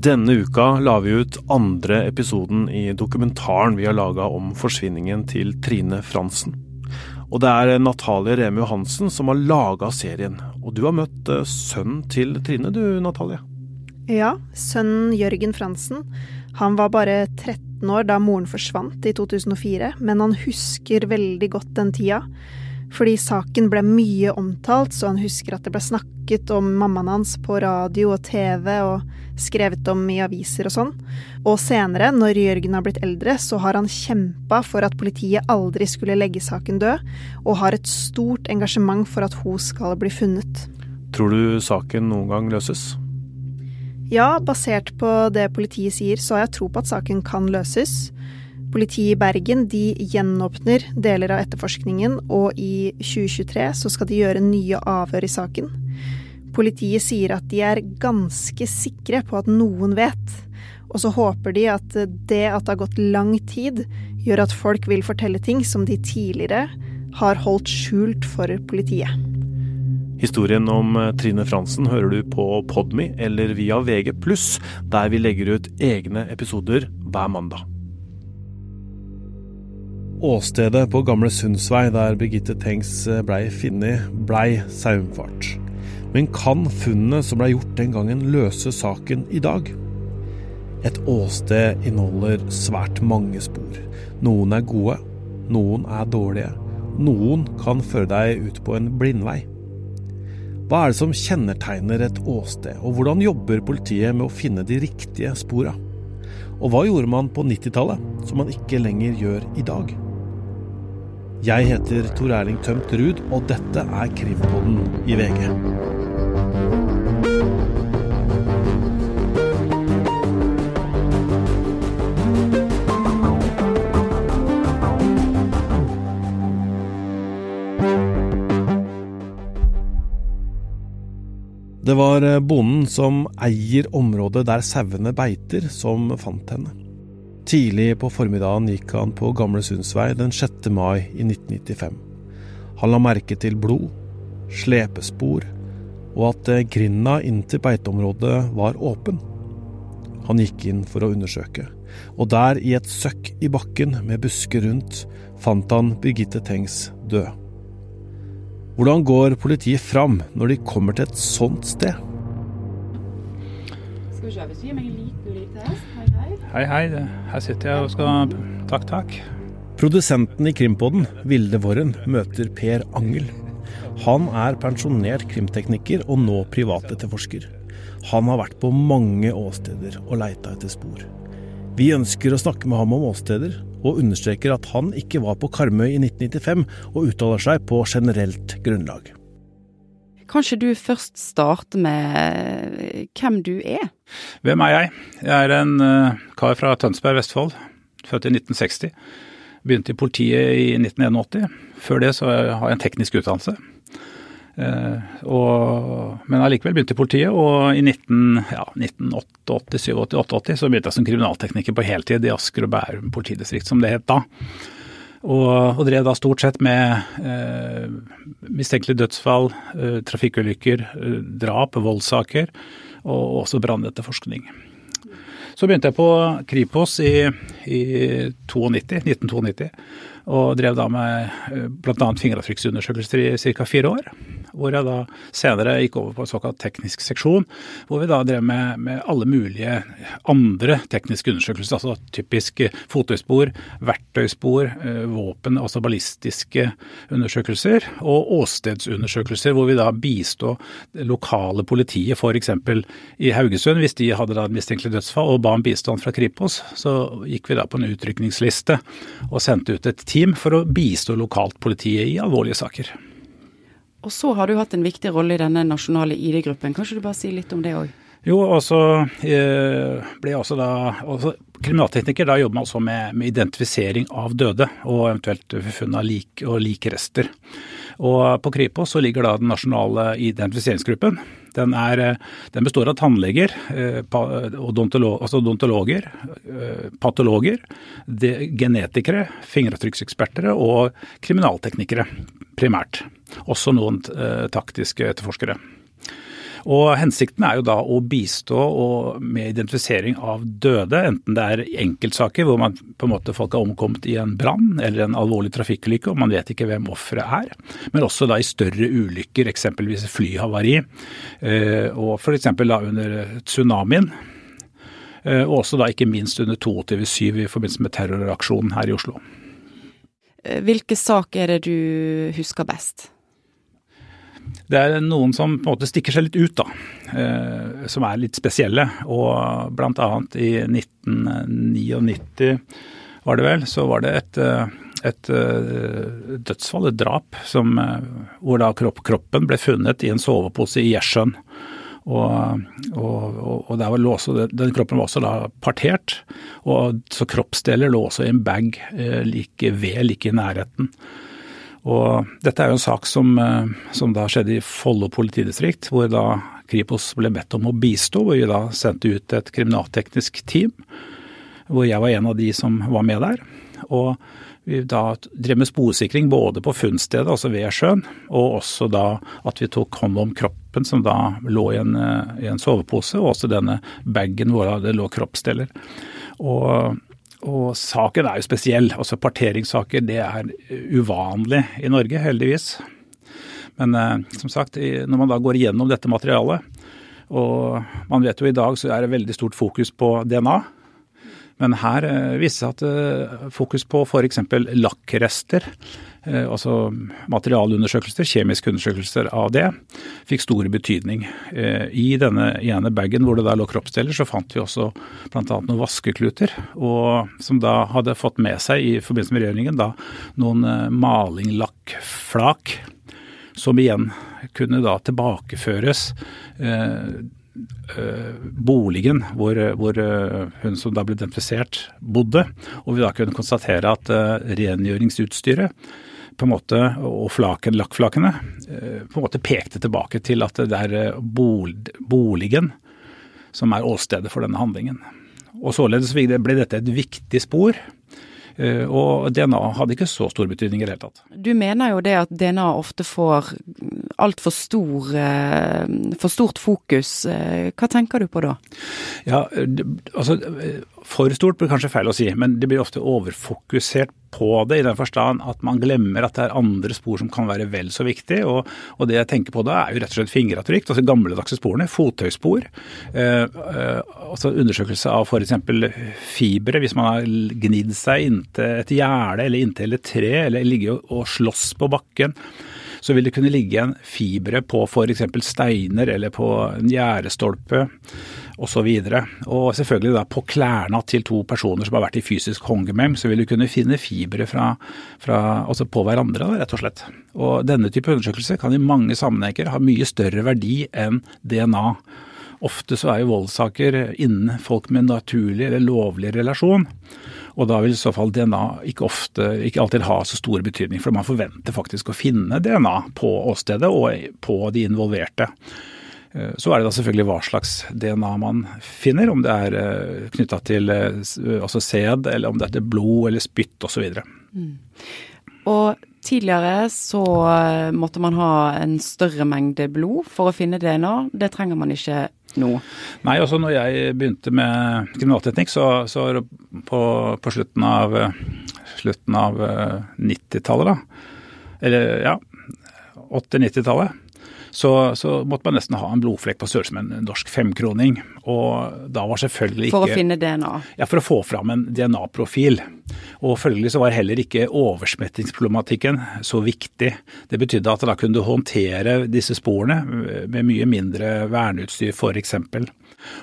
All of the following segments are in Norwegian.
Denne uka la vi ut andre episoden i dokumentaren vi har laga om forsvinningen til Trine Fransen. Og det er Natalie Reme Johansen som har laga serien. Og du har møtt eh, sønnen til Trine du, Natalie? Ja, sønnen Jørgen Fransen. Han var bare 13 år da moren forsvant i 2004, men han husker veldig godt den tida. Fordi saken ble mye omtalt, så han husker at det ble snakket om mammaen hans på radio og TV og skrevet om i aviser og sånn. Og senere, når Jørgen har blitt eldre, så har han kjempa for at politiet aldri skulle legge saken død, og har et stort engasjement for at hun skal bli funnet. Tror du saken noen gang løses? Ja, basert på det politiet sier, så har jeg tro på at saken kan løses. Politiet i Bergen de gjenåpner deler av etterforskningen, og i 2023 så skal de gjøre nye avhør i saken. Politiet sier at de er ganske sikre på at noen vet, og så håper de at det at det har gått lang tid, gjør at folk vil fortelle ting som de tidligere har holdt skjult for politiet. Historien om eh, Trine Fransen hører du på Podme eller via VG+, der vi legger ut egne episoder hver mandag. Åstedet på Gamle Sundsvei der Birgitte Tengs eh, blei funnet, blei saumfart. Men kan funnene som blei gjort den gangen løse saken i dag? Et åsted inneholder svært mange spor. Noen er gode, noen er dårlige. Noen kan føre deg ut på en blindvei. Hva er det som kjennetegner et åsted, og hvordan jobber politiet med å finne de riktige spora? Og hva gjorde man på 90-tallet, som man ikke lenger gjør i dag? Jeg heter Tor Erling Tømt Ruud, og dette er Krimpodden i VG. Det var bonden som eier området der sauene beiter, som fant henne. Tidlig på formiddagen gikk han på Gamle Sundsvei den 6. mai i 1995. Han la merke til blod, slepespor og at grinda inn til beiteområdet var åpen. Han gikk inn for å undersøke, og der, i et søkk i bakken med busker rundt, fant han Birgitte Tengs død. Hvordan går politiet fram når de kommer til et sånt sted? Skal vi se, hvis gir meg en liten lite hest. Hei, hei. Hei, hei. Her sitter jeg og skal Takk, takk. Produsenten i Krimpodden, Vilde Worren, møter Per Angel. Han er pensjonert krimtekniker og nå privatetterforsker. Han har vært på mange åsteder og leita etter spor. Vi ønsker å snakke med ham om åsteder, og understreker at han ikke var på Karmøy i 1995, og uttaler seg på generelt grunnlag. Kanskje du først starter med hvem du er? Hvem er jeg? Jeg er en uh, kar fra Tønsberg, Vestfold. Født i 1960. Begynte i politiet i 1981. Før det så har jeg en teknisk utdannelse. Uh, og, men allikevel begynte i politiet, og i 19, ja, 1988, 88, så begynte jeg som kriminaltekniker på heltid i Asker og Bærum politidistrikt, som det het da. Og, og, drev da stort sett med eh, mistenkelige dødsfall, eh, trafikkulykker, eh, drap, voldssaker og også brannetterforskning. Så begynte jeg på Kripos i, i 92, 1992 og drev da med eh, bl.a. fingeravtrykksundersøkelser i ca. fire år. Hvor jeg da senere gikk over på en såkalt teknisk seksjon, hvor vi da drev med, med alle mulige andre tekniske undersøkelser. Altså typisk fotøyspor, verktøyspor, eh, våpen, altså ballistiske undersøkelser. Og åstedsundersøkelser, hvor vi da bistå lokale politiet, f.eks. i Haugesund, hvis de hadde da mistenkelig dødsfall og ba om bistand fra Kripos, så gikk vi da på en utrykningsliste og sendte ut et team for å bistå lokalt politiet i alvorlige saker. Og så har du hatt en viktig rolle i denne nasjonale ID-gruppen. Kanskje du bare sier litt om det òg? Jo, og så eh, ble jeg også da også Kriminaltekniker da jobber man også med, med, identifisering av døde, og eventuelt funn av lik og likrester. Og på Kripos så ligger da den nasjonale identifiseringsgruppen. Den, er, den består av tannleger, eh, odontolog, altså odontologer, eh, patologer, genetikere, fingeravtrykkseksperter og kriminalteknikere primært. Også noen taktiske etterforskere. Og Hensikten er jo da å bistå med identifisering av døde, enten det er enkeltsaker hvor man på en måte folk har omkommet i en brann eller en alvorlig trafikkulykke og man vet ikke hvem offeret er, men også da i større ulykker, eksempelvis flyhavari, eh, og f.eks. under tsunamien. Eh, og også da ikke minst under 22.7 i forbindelse med terroraksjonen her i Oslo. Eh, hvilke saker er det du husker best? Det er noen som på en måte stikker seg litt ut, da. Eh, som er litt spesielle. Og bl.a. i 1999 var det vel, så var det et, et dødsfall, et drap, som, hvor da kroppen ble funnet i en sovepose i Gjersjøen. Og, og, og også, den kroppen var også da partert, og så kroppsdeler lå også i en bag eh, like ved, like i nærheten. Og dette er jo en sak som, eh, som da skjedde i Follo politidistrikt, hvor da Kripos ble bedt om å bistå, hvor vi da sendte ut et kriminalteknisk team. Hvor jeg var en av de som var med der. Og vi da drev med sporsikring både på funnstedet, altså ved sjøen, og også da at vi tok hånd om kroppen som da lå i en, i en sovepose, og også denne bagen hvor det lå kroppsdeler. Og, og saken er jo spesiell. altså Parteringssaker det er uvanlig i Norge, heldigvis. Men eh, som sagt, når man da går igjennom dette materialet, og man vet jo i dag så er det veldig stort fokus på DNA. Men her eh, viste det seg at eh, fokus på f.eks. lakkrester, altså materialundersøkelser, kjemiske undersøkelser av det, fikk stor betydning. I denne ene bagen hvor det da lå kroppsdeler, så fant vi også bl.a. noen vaskekluter, og som da hadde fått med seg i forbindelse med regjeringen da noen malinglakkflak, som igjen kunne da tilbakeføres Eh, boligen hvor, hvor, eh, hun som da ble identifisert, bodde. Og vi da kunne konstatere at eh, rengjøringsutstyret på en måte, og flaken, lakkflakene på en måte pekte tilbake til at det er boligen som er åstedet for denne handlingen. Og Således ble dette et viktig spor Eh, og DNA hadde ikke så stor betydning i det hele tatt. Du mener jo det at DNA ofte får altfor stor, eh, for stort fokus. Eh, hva tenker du på da? Ja, altså For stort blir kanskje feil å si, men det blir ofte overfokusert på det, i den forstand at man glemmer at det er andre spor som kan være vel så viktig. Og, og det jeg tenker på da, er jo rett og slett fingeravtrykk, altså gamledagse sporene. Fottøyspor. Eh, eh, altså undersøkelse av f.eks. fibre, hvis man har gnidd seg inntil et gjerde eller inntil et tre, eller ligger og slåss på bakken så vil det kunne ligge igjen fibre på f.eks. steiner eller på en gjerdestolpe osv. Og, og selvfølgelig da på klærne til to personer som har vært i fysisk hongemem, så vil du kunne finne fibre fra, fra, altså på hverandre, rett og slett. Og denne type undersøkelse kan i mange sammenhenger ha mye større verdi enn DNA. Ofte så er jo voldssaker innen folk med naturlig eller lovlig relasjon. Og da vil i så fall DNA ikke, ofte, ikke alltid ha så stor betydning, for man forventer faktisk å finne DNA på åstedet og på de involverte. Eh, så er det da selvfølgelig hva slags DNA man finner, om det er eh, knytta til eh, altså sæd, eller om det er til blod eller spytt osv. Mm. Og tidligere så måtte man ha en større mengde blod for å finne DNA. Det trenger man ikke nå? Nei, også når jeg begynte med kriminalteknikk, så, så på, på, slutten av, av 90-tallet, da, eller ja, 80-90-tallet, så, så, måtte man nesten ha en blodflekk på størrelse med en norsk femkroning. Og da var selvfølgelig ikke For å finne DNA? Ja, for å få fram en DNA-profil. Og følgelig så var heller ikke oversmettingsproblematikken så viktig. Det betydde at da kunne du håndtere disse sporene med mye mindre verneutstyr f.eks.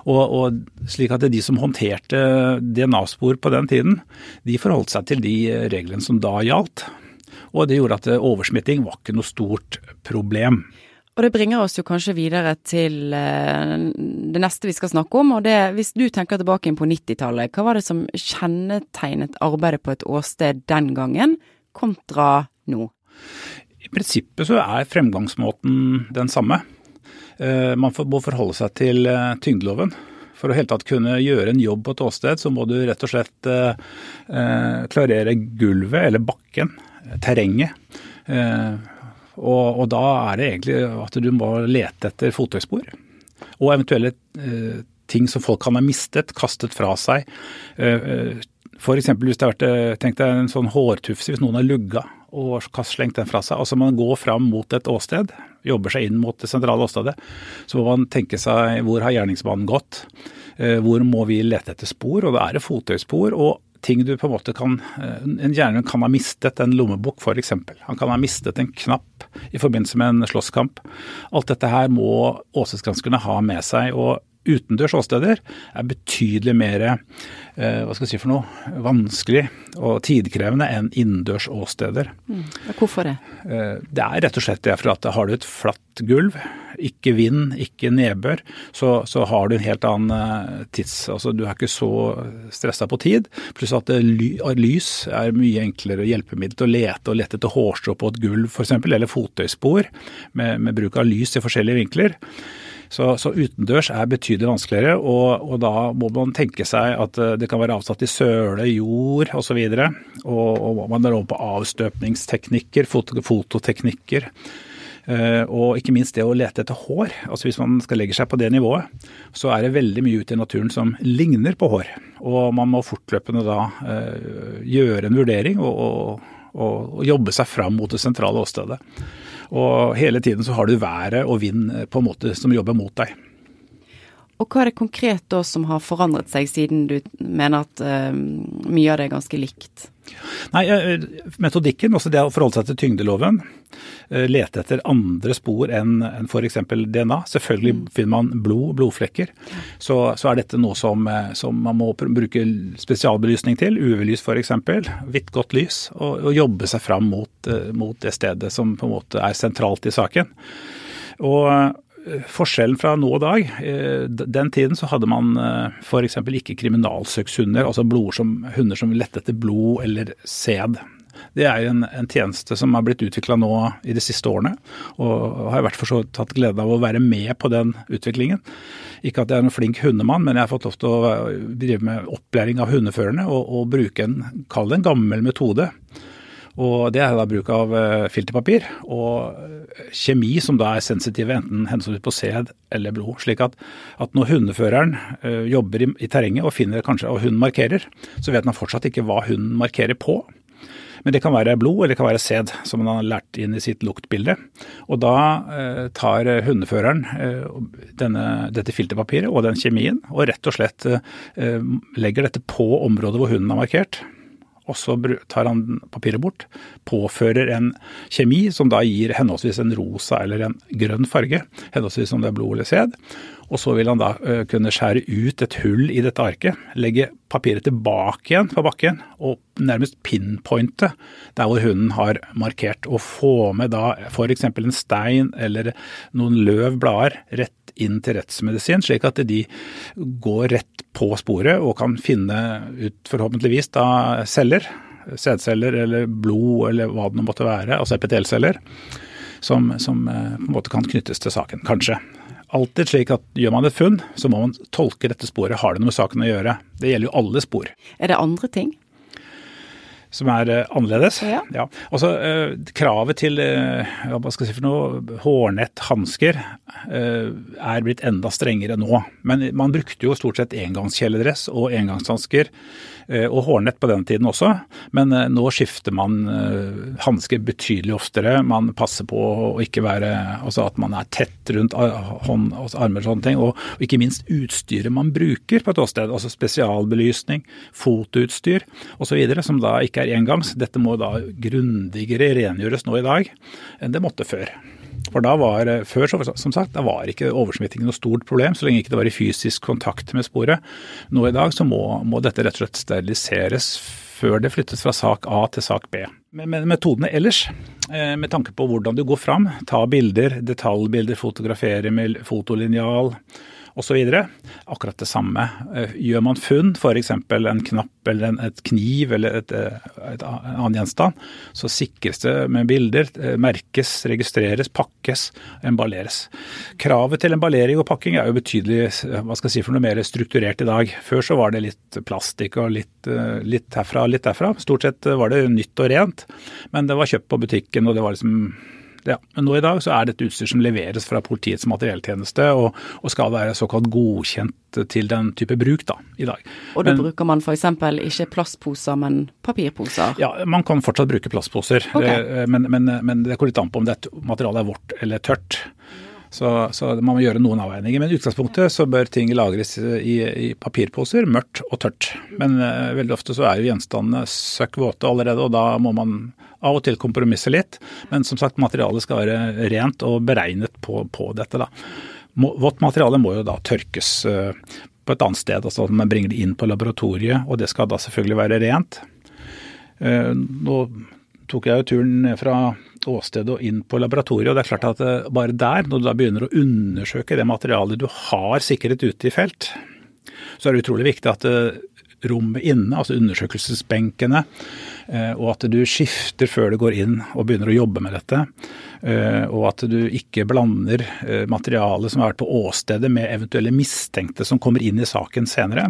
Og, og, slik at de som håndterte DNA-spor på den tiden, de forholdt seg til de reglene som da gjaldt. Og det gjorde at oversmitting var ikke noe stort problem. Og det bringer oss jo kanskje videre til uh, det neste vi skal snakke om. Og det, hvis du tenker tilbake inn på 90-tallet, hva var det som kjennetegnet arbeidet på et åsted den gangen, kontra nå? I prinsippet så er fremgangsmåten den samme. Uh, man må forholde seg til uh, tyngdeloven. For å helt tatt kunne gjøre en jobb på et åsted, så må du rett og slett klarere gulvet eller bakken, terrenget. Og, og, da er det egentlig at du må lete etter fottøyspor. Og eventuelle eh, ting som folk kan ha mistet, kastet fra seg. Eh, F.eks. hvis det har vært tenk deg en sånn hårtufse, hvis noen har lugga og slengt den fra seg. Altså Man går fram mot et åsted, jobber seg inn mot det sentrale åstedet. Så må man tenke seg hvor har gjerningsmannen gått? Hvor må vi lete etter spor? Og da er det fotøyspor. og ting du på en måte kan En gjerning kan ha mistet en lommebok, f.eks. Han kan ha mistet en knapp i forbindelse med en slåsskamp. Alt dette her må åsesgranskerne ha med seg. og utendørs åsteder er betydelig mer eh, hva skal jeg si for noe, vanskelig og tidkrevende enn innendørs åsteder. Mm. Hvorfor det? Eh, det er rett og slett det for at har du et flatt gulv, ikke vind, ikke nedbør, så, så, har du en helt annen eh, tids... Altså du er ikke så stressa på tid. Pluss at ly, lys er mye enklere hjelpemiddel til å lete og lete etter hårstrå på et gulv f.eks., eller fotøyspor med, med bruk av lys i forskjellige vinkler. Så, så utendørs er betydelig vanskeligere, og, og, da må man tenke seg at eh, det kan være avsatt i søle, jord osv. Og, og, og man er over på avstøpningsteknikker, foto, fototeknikker. Uh, og ikke minst det å lete etter hår. Altså Hvis man skal legge seg på det nivået, så er det veldig mye ute i naturen som ligner på hår. Og man må fortløpende da uh, gjøre en vurdering og, og, og, jobbe seg fram mot det sentrale åstedet. Og hele tiden så har du været og vind eh, på en måte som jobber mot deg. Og hva er det konkret da som har forandret seg, siden du mener at uh, mye av det er ganske likt? Nei, Metodikken, også det å forholde seg til tyngdeloven, lete etter andre spor enn f.eks. DNA. Selvfølgelig mm. finner man blod, blodflekker. Så, så er dette noe som, som, man må bruke spesialbelysning til. UV-lys f.eks. Hvitt godt lys. Og, og, jobbe seg fram mot, mot det stedet som på en måte er sentralt i saken. Og forskjellen fra nå og dag eh, Den tiden så hadde man eh, f.eks. ikke kriminalsøkshunder, altså som, hunder som lette etter blod eller sæd. Det er en, en, tjeneste som har blitt utvikla nå i de siste årene, og har i hvert fall tatt glede av å være med på den utviklingen. Ikke at jeg er noen flink hundemann, men jeg har fått lov til å drive med opplæring av hundeførerne og, og bruke en, kall det en gammel metode og Det er da bruk av eh, filterpapir og eh, kjemi som da er sensitive enten hensynsvis på sæd eller blod. slik at, at når hundeføreren uh, jobber i, i, terrenget og finner kanskje og hunden markerer, så vet man fortsatt ikke hva hunden markerer på. Men det kan være blod eller det kan være sæd som man har lært inn i sitt luktbilde. Og da uh, tar hundeføreren uh, denne, dette filterpapiret og den kjemien og rett og slett legger dette på området hvor hunden har markert og så tar han papiret bort, påfører en kjemi som da gir henholdsvis en rosa eller en grønn farge, henholdsvis om det er blod eller sæd. Og så vil han da kunne skjære ut et hull i dette arket, legge papiret tilbake igjen på bakken og nærmest pinpointe der hvor hunden har markert, og få med da f.eks. en stein eller noen løv, blader, rett inn til rettsmedisin, slik at de går rett på sporet og kan finne ut forhåpentligvis da celler, sædceller eller blod eller hva det måtte være, altså epitelceller, som, som eh, på en måte kan knyttes til saken, kanskje. Alltid slik at gjør man et funn, så må man tolke dette sporet. Har det noe med saken å gjøre? Det gjelder jo alle spor. Er det andre ting? Som er uh, annerledes. Ja. ja. Også, uh, kravet til uh, hva skal jeg si for noe, hårnett, hansker, er blitt enda strengere nå. Men man brukte jo stort sett engangskjeledress og engangshansker og hårnett på den tiden også. Men nå skifter man hansker betydelig oftere. Man passer på å ikke være Altså at man er tett rundt hånd og armer og sånne ting. Og, og ikke minst utstyret man bruker på et åsted. Altså spesialbelysning, fotoutstyr osv. som da ikke er engangs. Dette må da grundigere rengjøres nå i dag enn det måtte før. For da var, Før som sagt, da var ikke oversmitting noe stort problem, så lenge ikke det var i fysisk kontakt med sporet. Nå i dag så må, må dette rett og slett steriliseres før det flyttes fra sak A til sak B. Men metodene ellers, eh, med tanke på hvordan du går fram, ta bilder, detaljbilder, fotografere med fotolinjal, osv. Akkurat det samme. Eh, gjør man funn, f.eks. en knapp eller en, et kniv eller et, eh, et, annen gjenstand, så sikres det med bilder, eh, merkes, registreres, pakkes, emballeres. Kravet til emballering og pakking er jo betydelig hva skal jeg si, for noe mer strukturert i dag. Før så var det litt plastikk og litt, litt herfra og litt derfra. Stort sett var det nytt og rent, men det var kjøpt på butikken og det var liksom Ja, men nå i dag så er dette utstyr som leveres fra politiets materielltjeneste og, og skal være såkalt godkjent til den type bruk da, i dag. Og da men, bruker man f.eks. ikke plastposer, men papirposer? Ja, man kan fortsatt bruke plastposer, okay. Eh, men, men, men, det går litt an på om dette materialet er vårt eller tørt. Så, så, man må gjøre noen avveininger. Men i utgangspunktet så bør ting lagres i, i papirposer, mørkt og tørt. Men uh, veldig ofte så er jo gjenstandene søkk våte allerede, og da må man av og til kompromisse litt, men som sagt, materialet skal være rent og beregnet på, på dette. da. Vått materiale må jo da tørkes uh, på et annet sted, altså man bringer det inn på laboratoriet, og det skal da selvfølgelig være rent. Nå tok jeg jo turen ned fra åstedet og inn på laboratoriet, og det er klart at uh, bare der, når du da begynner å undersøke det materialet du har sikret ute i felt, så er det utrolig viktig at rommet inne, altså undersøkelsesbenkene, Eh, og at du skifter før du går inn og begynner å jobbe med dette. Eh, og at du ikke blander materialet som har vært på åstedet med eventuelle mistenkte som kommer inn i saken senere.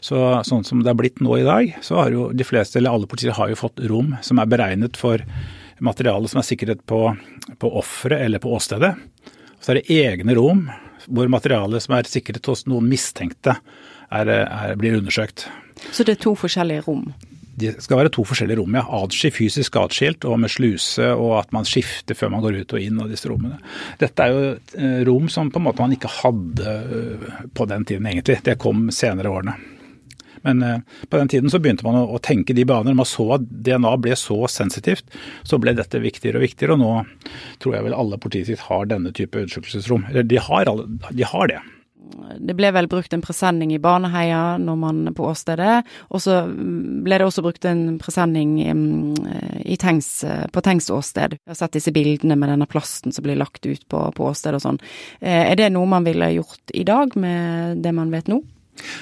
Så, sånn som det har blitt nå i dag, så har jo de fleste, eller alle politier har jo fått rom som er beregnet for materiale som er sikret på, på offeret eller på åstedet. Så er det egne rom hvor materialet som er sikret hos noen mistenkte, er, er, blir undersøkt. Så det er to forskjellige rom? det skal være to forskjellige rom. ja. Adski, fysisk atskilt og med sluse, og at man skifter før man går ut og inn av disse rommene. Dette er jo eh, rom som på en måte man ikke hadde eh, på den tiden, egentlig. Det kom senere årene. Men eh, på den tiden så begynte man å, tenke de baner. Man så at DNA ble så sensitivt, så ble dette viktigere og viktigere. Og nå tror jeg vel alle politidistrikt har denne type undersøkelsesrom. De har, alle, de har det. Det ble vel brukt en presenning i Baneheia når man på åstedet, og så ble det også brukt en presenning i tengs, på Tengs åsted. Jeg har sett disse bildene med denne plasten som blir lagt ut på, på åstedet og sånn. Eh, er det noe man ville gjort i dag med det man vet nå?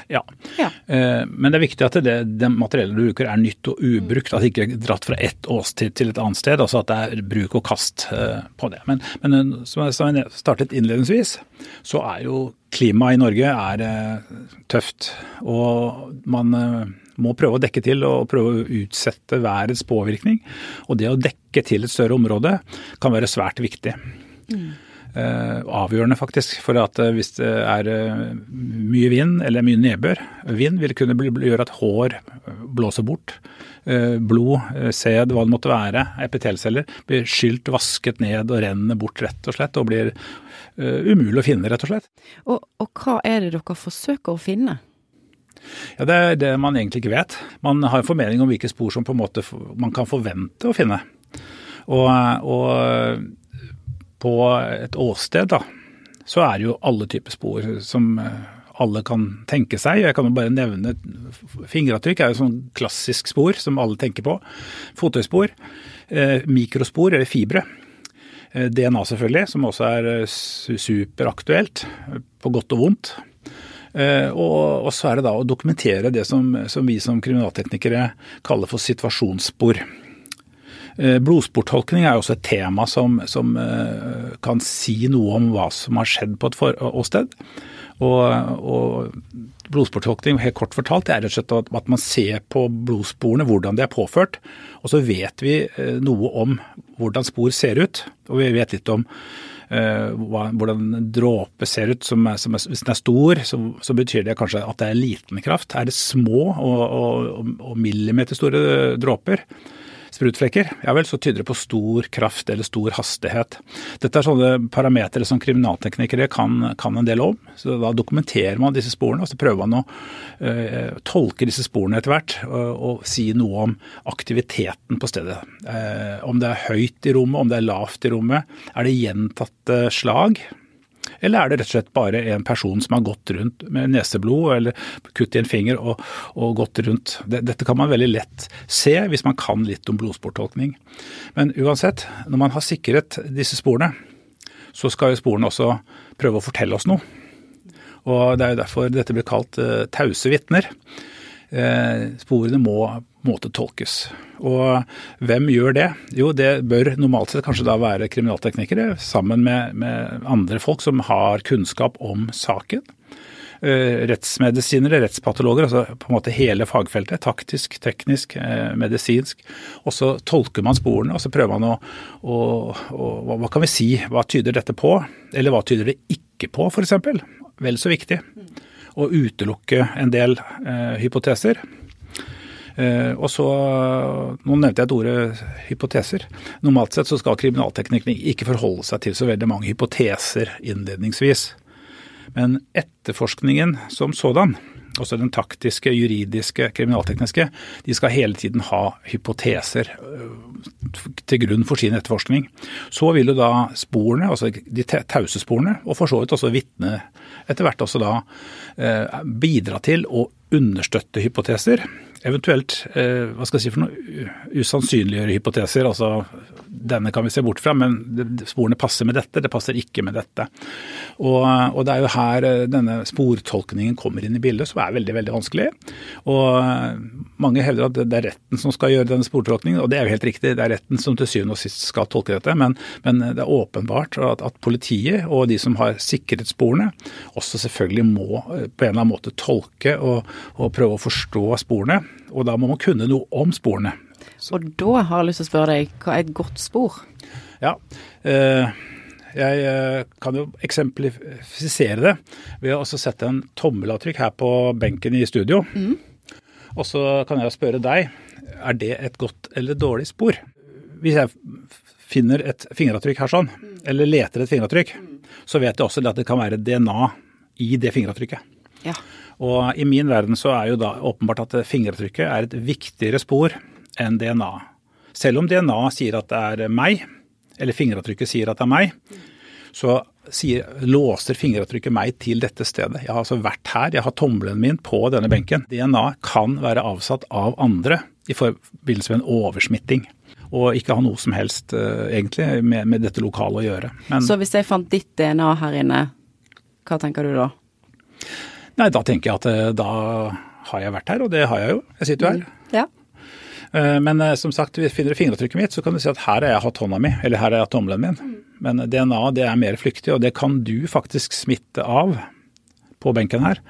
Ja, ja. Eh, men det er viktig at det, det, materiellet du bruker er nytt og ubrukt. At det ikke er dratt fra ett årstid til et annet sted. Altså at det er bruk og kast eh, på det. Men, men eh, som jeg startet innledningsvis, så er jo klimaet i Norge er tøft. Og man må prøve å dekke til og prøve å utsette værets påvirkning. Og det å dekke til et større område kan være svært viktig. Mm. Eh, avgjørende, faktisk. For at eh, hvis det er eh, mye vind eller mye nedbør Vind vil kunne gjøre at hår blåser bort. Blod, sæd, hva det måtte være, epitelceller, blir skylt, vasket ned og renner bort, rett og slett. Og blir umulig å finne, rett og slett. Og, og hva er det dere forsøker å finne? Ja, Det er det man egentlig ikke vet. Man har en formening om hvilke spor som på en måte man kan forvente å finne. Og, og på et åsted, da, så er det jo alle typer spor som eh, alle kan tenke seg. Jeg kan jo bare nevne fingeravtrykk er jo sånn klassisk spor som alle tenker på. Fotøyspor. Eh, mikrospor eller fibre. Eh, DNA selvfølgelig, som også er superaktuelt, på godt og vondt. Og, så er det da å dokumentere det som, som vi som kriminalteknikere kaller for situasjonsspor. Eh, blodsportolkning er også et tema som, som, eh, kan si noe om hva som har skjedd på et åsted. Og, og blodsportolkning, helt kort fortalt, er rett og slett at man ser på blodsporene, hvordan de er påført. Og så vet vi eh, noe om hvordan spor ser ut, og vi vet litt om hvordan en dråpe ser ut. Som er, som er, hvis den er stor, så, så, betyr det kanskje at det er liten kraft. Er det små og, og, og millimeterstore dråper, sprutflekker, ja vel, så tyder det på stor kraft eller stor hastighet. Dette er sånne parametere som kriminalteknikere kan, kan, en del om. så Da dokumenterer man disse sporene, og så prøver man å uh, tolke disse sporene etter hvert og, og, si noe om aktiviteten på stedet. Uh, om det er høyt i rommet, om det er lavt i rommet. Er det gjentatte slag? Eller er det rett og slett bare en person som har gått rundt med neseblod eller kutt i en finger og, og gått rundt. Dette kan man veldig lett se hvis man kan litt om blodsportolkning. Men uansett, når man har sikret disse sporene, så skal jo sporene også prøve å fortelle oss noe. Og Det er jo derfor dette blir kalt uh, tause vitner. Uh, sporene må måte tolkes. Og hvem gjør det? Jo, det bør normalt sett kanskje da være kriminalteknikere sammen med, med andre folk som har kunnskap om saken. eh, rettsmedisinere, rettspatologer, altså på en måte hele fagfeltet. Taktisk, teknisk, eh, medisinsk. Og så tolker man sporene, og så prøver man å, å, å Hva kan vi si? Hva tyder dette på? Eller hva tyder det ikke på, f.eks.? Vel så viktig. Å utelukke en del eh, hypoteser. Eh, og så, Nå nevnte jeg et ordet hypoteser. Normalt sett så skal kriminalteknikken ikke forholde seg til så veldig mange hypoteser innledningsvis. Men etterforskningen som sådan, også den taktiske, juridiske, kriminaltekniske, de skal hele tiden ha hypoteser øh, til grunn for sin etterforskning. Så vil jo da sporene, altså de tause sporene, og for så vidt også vitnene, etter hvert også da eh, bidra til å understøtte hypoteser. Eventuelt eh, hva skal jeg si for noe, usannsynliggjøre hypoteser. altså Denne kan vi se bort fra, men sporene passer med dette, det passer ikke med dette. Og, og det er jo her eh, denne sportolkningen kommer inn i bildet, som er veldig veldig vanskelig. Og Mange hevder at det er retten som skal gjøre denne sportolkningen, og det er jo helt riktig. Det er retten som til syvende og sist skal tolke dette. Men, men det er åpenbart at, at, politiet og de som har sikret sporene, også selvfølgelig må eh, på en eller annen måte tolke og, og prøve å forstå sporene. Og da må man kunne noe om sporene. Så. Og da har jeg lyst til å spørre deg, hva er et godt spor? Ja, eh, jeg eh, kan jo eksemplifisere det ved å sette en tommelavtrykk her på benken i studio. Mm. Og så kan jeg spørre deg, er det et godt eller dårlig spor? Hvis jeg finner et fingeravtrykk her sånn, eller leter et fingeravtrykk, så vet jeg også at det kan være DNA i det fingeravtrykket. Ja. Og i min verden så er jo da åpenbart at fingeravtrykket er et viktigere spor enn DNA. Selv om DNA sier at det er meg, eller fingeravtrykket sier at det er meg, så sier, låser fingeravtrykket meg til dette stedet. Jeg har altså vært her, jeg har tommelen min på denne benken. DNA kan være avsatt av andre i forbindelse med en oversmitting. Og ikke ha noe som helst uh, egentlig med, med, dette lokalet å gjøre. Men, så hvis jeg fant ditt DNA her inne, hva tenker du da? Nei, da tenker jeg at uh, da har jeg vært her, og det har jeg jo. Jeg sitter jo her. Mm. Ja. Uh, men som sagt, hvis du finner fingeravtrykket mitt, så kan du si at her har jeg hatt hånda mi, eller her har jeg hatt tommelen min. Mm. Men DNA det er mer flyktig, og det kan du faktisk smitte av på benken her.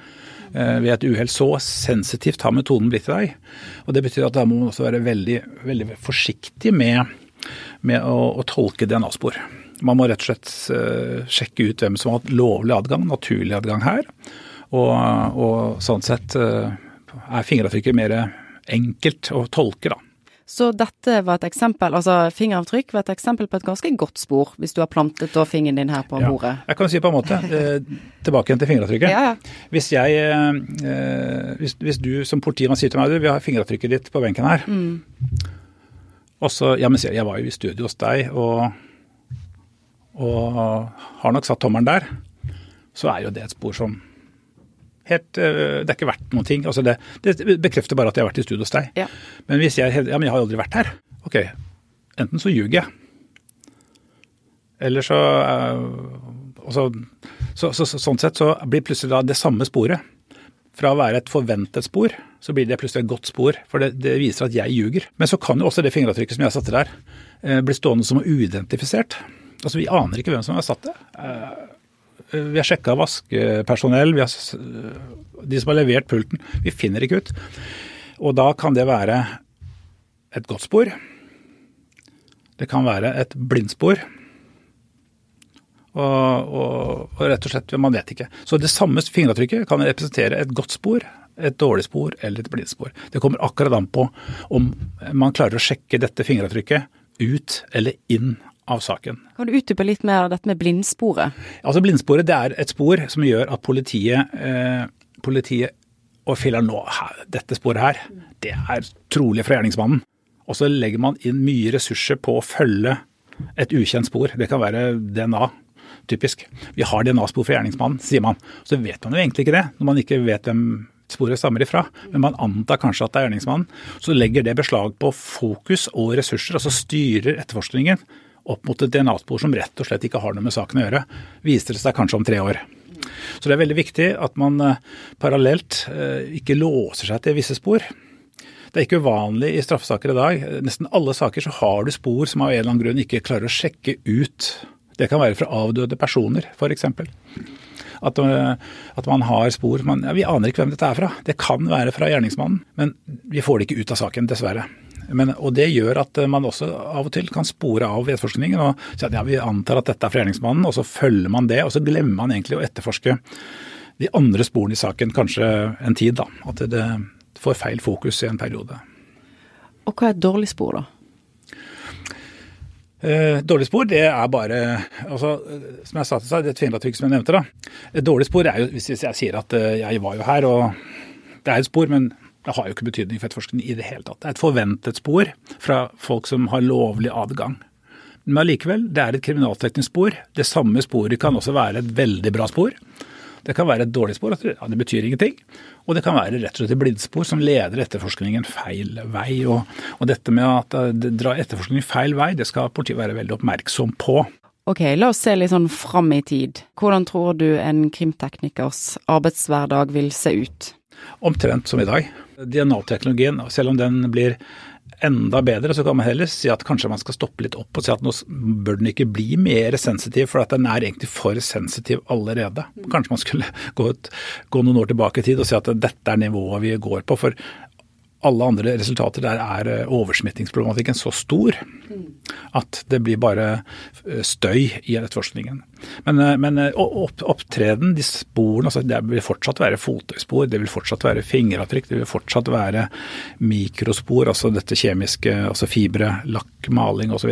Eh, ved et uhell. Så sensitivt har metoden blitt til deg. Og Det betyr at da må man også være veldig, veldig forsiktig med, med å, å, tolke DNA-spor. Man må rett og slett sjekke ut hvem som har hatt lovlig adgang, naturlig adgang her. Og, og sånn sett uh, er fingeravtrykket mer enkelt å tolke, da. Så dette var et eksempel, altså fingeravtrykk var et eksempel på et ganske godt spor, hvis du har plantet da fingeren din her på ja. bordet. Jeg kan si på en måte, eh, tilbake igjen til fingeravtrykket. Ja, ja. Hvis jeg, eh, hvis, hvis, du som politimann sier til meg du, vi har fingeravtrykket ditt på benken her, mm. og så, ja men jeg var jo i studio hos deg og, og har nok satt tommelen der, så er jo det et spor som helt, eh, det er ikke verdt noen ting. Altså det, det, bekrefter bare at jeg har vært i studio hos deg. Ja. Men hvis jeg ja, men jeg har aldri vært her. Ok, enten så ljuger jeg. Eller så, altså, så, så, så, Sånn sett så blir plutselig da det samme sporet. Fra å være et forventet spor, så blir det plutselig et godt spor. For det, det viser at jeg ljuger. Men så kan jo også det fingeravtrykket som jeg satte der, eh, bli stående som uidentifisert. Altså Vi aner ikke hvem som har satt det. Vi har sjekka vaskepersonell, vi har, de som har levert pulten. Vi finner ikke ut. Og da kan det være et godt spor. Det kan være et blindspor. Og, og, og, rett og slett, man vet ikke. Så det samme fingeravtrykket kan representere et godt spor, et dårlig spor eller et blindspor. Det kommer akkurat an på om man klarer å sjekke dette fingeravtrykket ut eller inn av saken. Kan du utdype litt mer dette med blindsporet? Altså Blindsporet det er et spor som gjør at politiet, eh, politiet og filler nå dette sporet her, det er trolig fra gjerningsmannen. Og så legger man inn mye ressurser på å følge et ukjent spor. Det kan være DNA, typisk. Vi har DNA-spor fra gjerningsmannen, sier man. Så vet man jo egentlig ikke det, når man ikke vet hvem sporet stammer ifra. Men man antar kanskje at det er gjerningsmannen. Så legger det beslag på fokus og ressurser, og så styrer etterforskningen opp mot et DNA-spor som rett og slett ikke har noe med saken å gjøre, viser det seg kanskje om tre år. Så det er veldig viktig at man eh, parallelt eh, ikke låser seg til visse spor. Det er ikke uvanlig i straffesaker i dag. Nesten alle saker så har du spor som av en eller annen grunn ikke klarer å sjekke ut. Det kan være fra avdøde personer, f.eks. At, eh, at man har spor man, ja, Vi aner ikke hvem dette er fra. Det kan være fra gjerningsmannen, men vi får det ikke ut av saken, dessverre. Men, og Det gjør at man også av og til kan spore av etterforskningen og si at ja, vi antar at dette er forgjerningsmannen, og så følger man det, og så glemmer man egentlig å etterforske de andre sporene i saken kanskje en tid. da, At det får feil fokus i en periode. Og hva er et dårlig spor, da? Eh, dårlig spor, det er bare altså, Som jeg sa til seg, det fingeravtrykk som jeg nevnte, da. Et dårlig spor er jo hvis jeg sier at eh, jeg var jo her, og det er et spor, men det har jo ikke betydning for etterforskningen i det hele tatt. Det er et forventet spor fra folk som har lovlig adgang. Men allikevel, det er et kriminalteknisk spor. Det samme sporet kan også være et veldig bra spor. Det kan være et dårlig spor, at det betyr ingenting. Og det kan være rett og slett et blindspor som leder etterforskningen feil vei. Og, og dette med at det drar etterforskningen feil vei, det skal politiet være veldig oppmerksom på. Ok, la oss se litt sånn fram i tid. Hvordan tror du en krimteknikers arbeidshverdag vil se ut? Omtrent som i dag. DNA-teknologien, selv om den blir enda bedre, så kan man heller si at kanskje man skal stoppe litt opp og si at nå bør den ikke bli mer sensitiv, for at den er egentlig for sensitiv allerede. Kanskje man skulle gå, ut, gå noen år tilbake i tid og si at dette er nivået vi går på. For alle andre resultater der er eh, oversmittingsproblematikken så stor at det blir bare eh, støy i etterforskningen. Men, eh, men opp, opptreden, de sporene, altså det vil fortsatt være fotøyspor, det vil fortsatt være fingeravtrykk, det vil fortsatt være mikrospor, altså dette kjemiske, altså fibre, lakk, maling osv.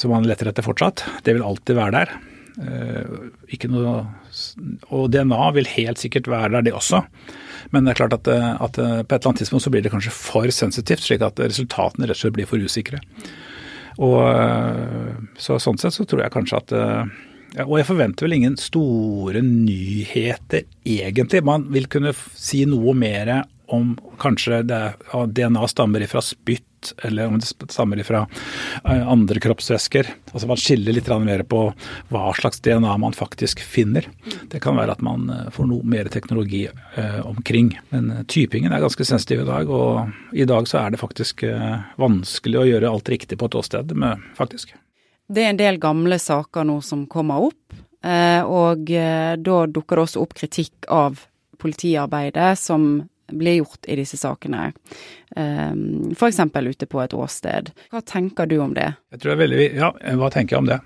Som man leter etter fortsatt. Det vil alltid være der. Ikke noe, og DNA vil helt sikkert være der, det også. Men det er klart at, eh, at, eh, på et eller annet tidspunkt så blir det kanskje for sensitivt, slik at resultatene rett og slett blir for usikre. Og eh, så Sånn sett så tror jeg kanskje at og jeg forventer vel ingen store nyheter, egentlig. Man vil kunne si noe mer om kanskje det, DNA stammer fra spytt eller om det stammer fra eh, andre kroppsvæsker. Altså Man skiller litt mer på hva slags DNA man faktisk finner. Det kan være at man eh, får noe mer teknologi eh, omkring. Men typingen er ganske sensitiv i dag, og i dag så er det faktisk vanskelig å gjøre alt riktig på et åsted, faktisk. Det er en del gamle saker nå som kommer opp, og da dukker det også opp kritikk av politiarbeidet som blir gjort i disse sakene, ehm, f.eks. ute på et åsted. Hva tenker du om det? Jeg tror det er veldig, ja, Hva tenker jeg om det?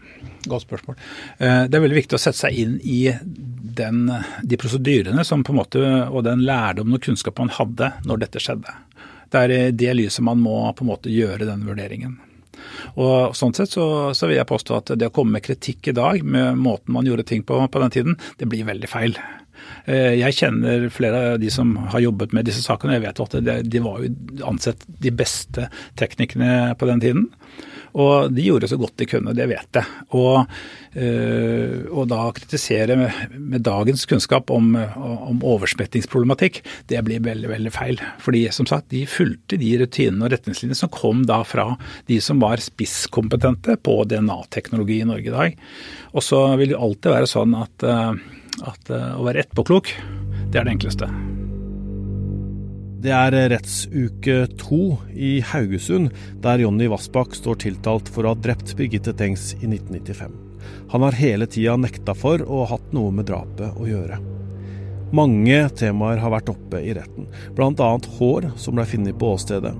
Godt spørsmål. Eh, det er veldig viktig å sette seg inn i den, de prosedyrene som på en måte, og den lærdommen og kunnskapen man hadde når dette skjedde. Det er i det lyset man må på en måte gjøre den vurderingen. Og Sånn sett så, så, vil jeg påstå at det å komme med kritikk i dag, med måten man gjorde ting på på den tiden, det blir veldig feil. Eh, jeg kjenner flere av de som har jobbet med disse sakene. Jeg vet at de var jo ansett de beste teknikerne på den tiden. Og de gjorde så godt de kunne, det vet jeg. Og, øh, og da kritisere med, med, dagens kunnskap om, om oversmettingsproblematikk, det blir veldig veldig feil. Fordi som sagt, de fulgte de rutinene og retningslinjene som kom da fra de som var spisskompetente på DNA-teknologi i Norge i dag. Og så vil det alltid være sånn at øh, at uh, å være etterpåklok, det er det enkleste. Det er rettsuke to i Haugesund, der Jonny Vassbakk står tiltalt for å ha drept Birgitte Tengs i 1995. Han har hele tida nekta for å ha hatt noe med drapet å gjøre. Mange temaer har vært oppe i retten, bl.a. hår som ble funnet på åstedet,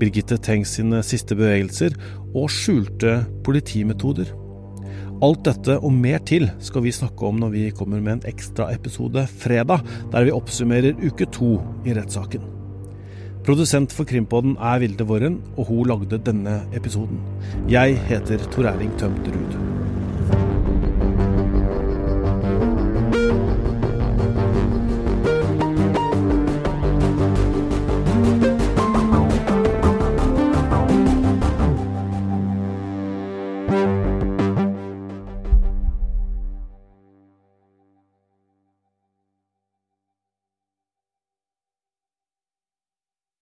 Birgitte Tengs sine siste bevegelser og skjulte politimetoder. Alt dette og mer til skal vi snakke om når vi kommer med en ekstraepisode fredag, der vi oppsummerer uke to i rettssaken. Produsent for Krimpodden er Vilde Våren, og hun lagde denne episoden. Jeg heter Tor Erling Tømt Ruud.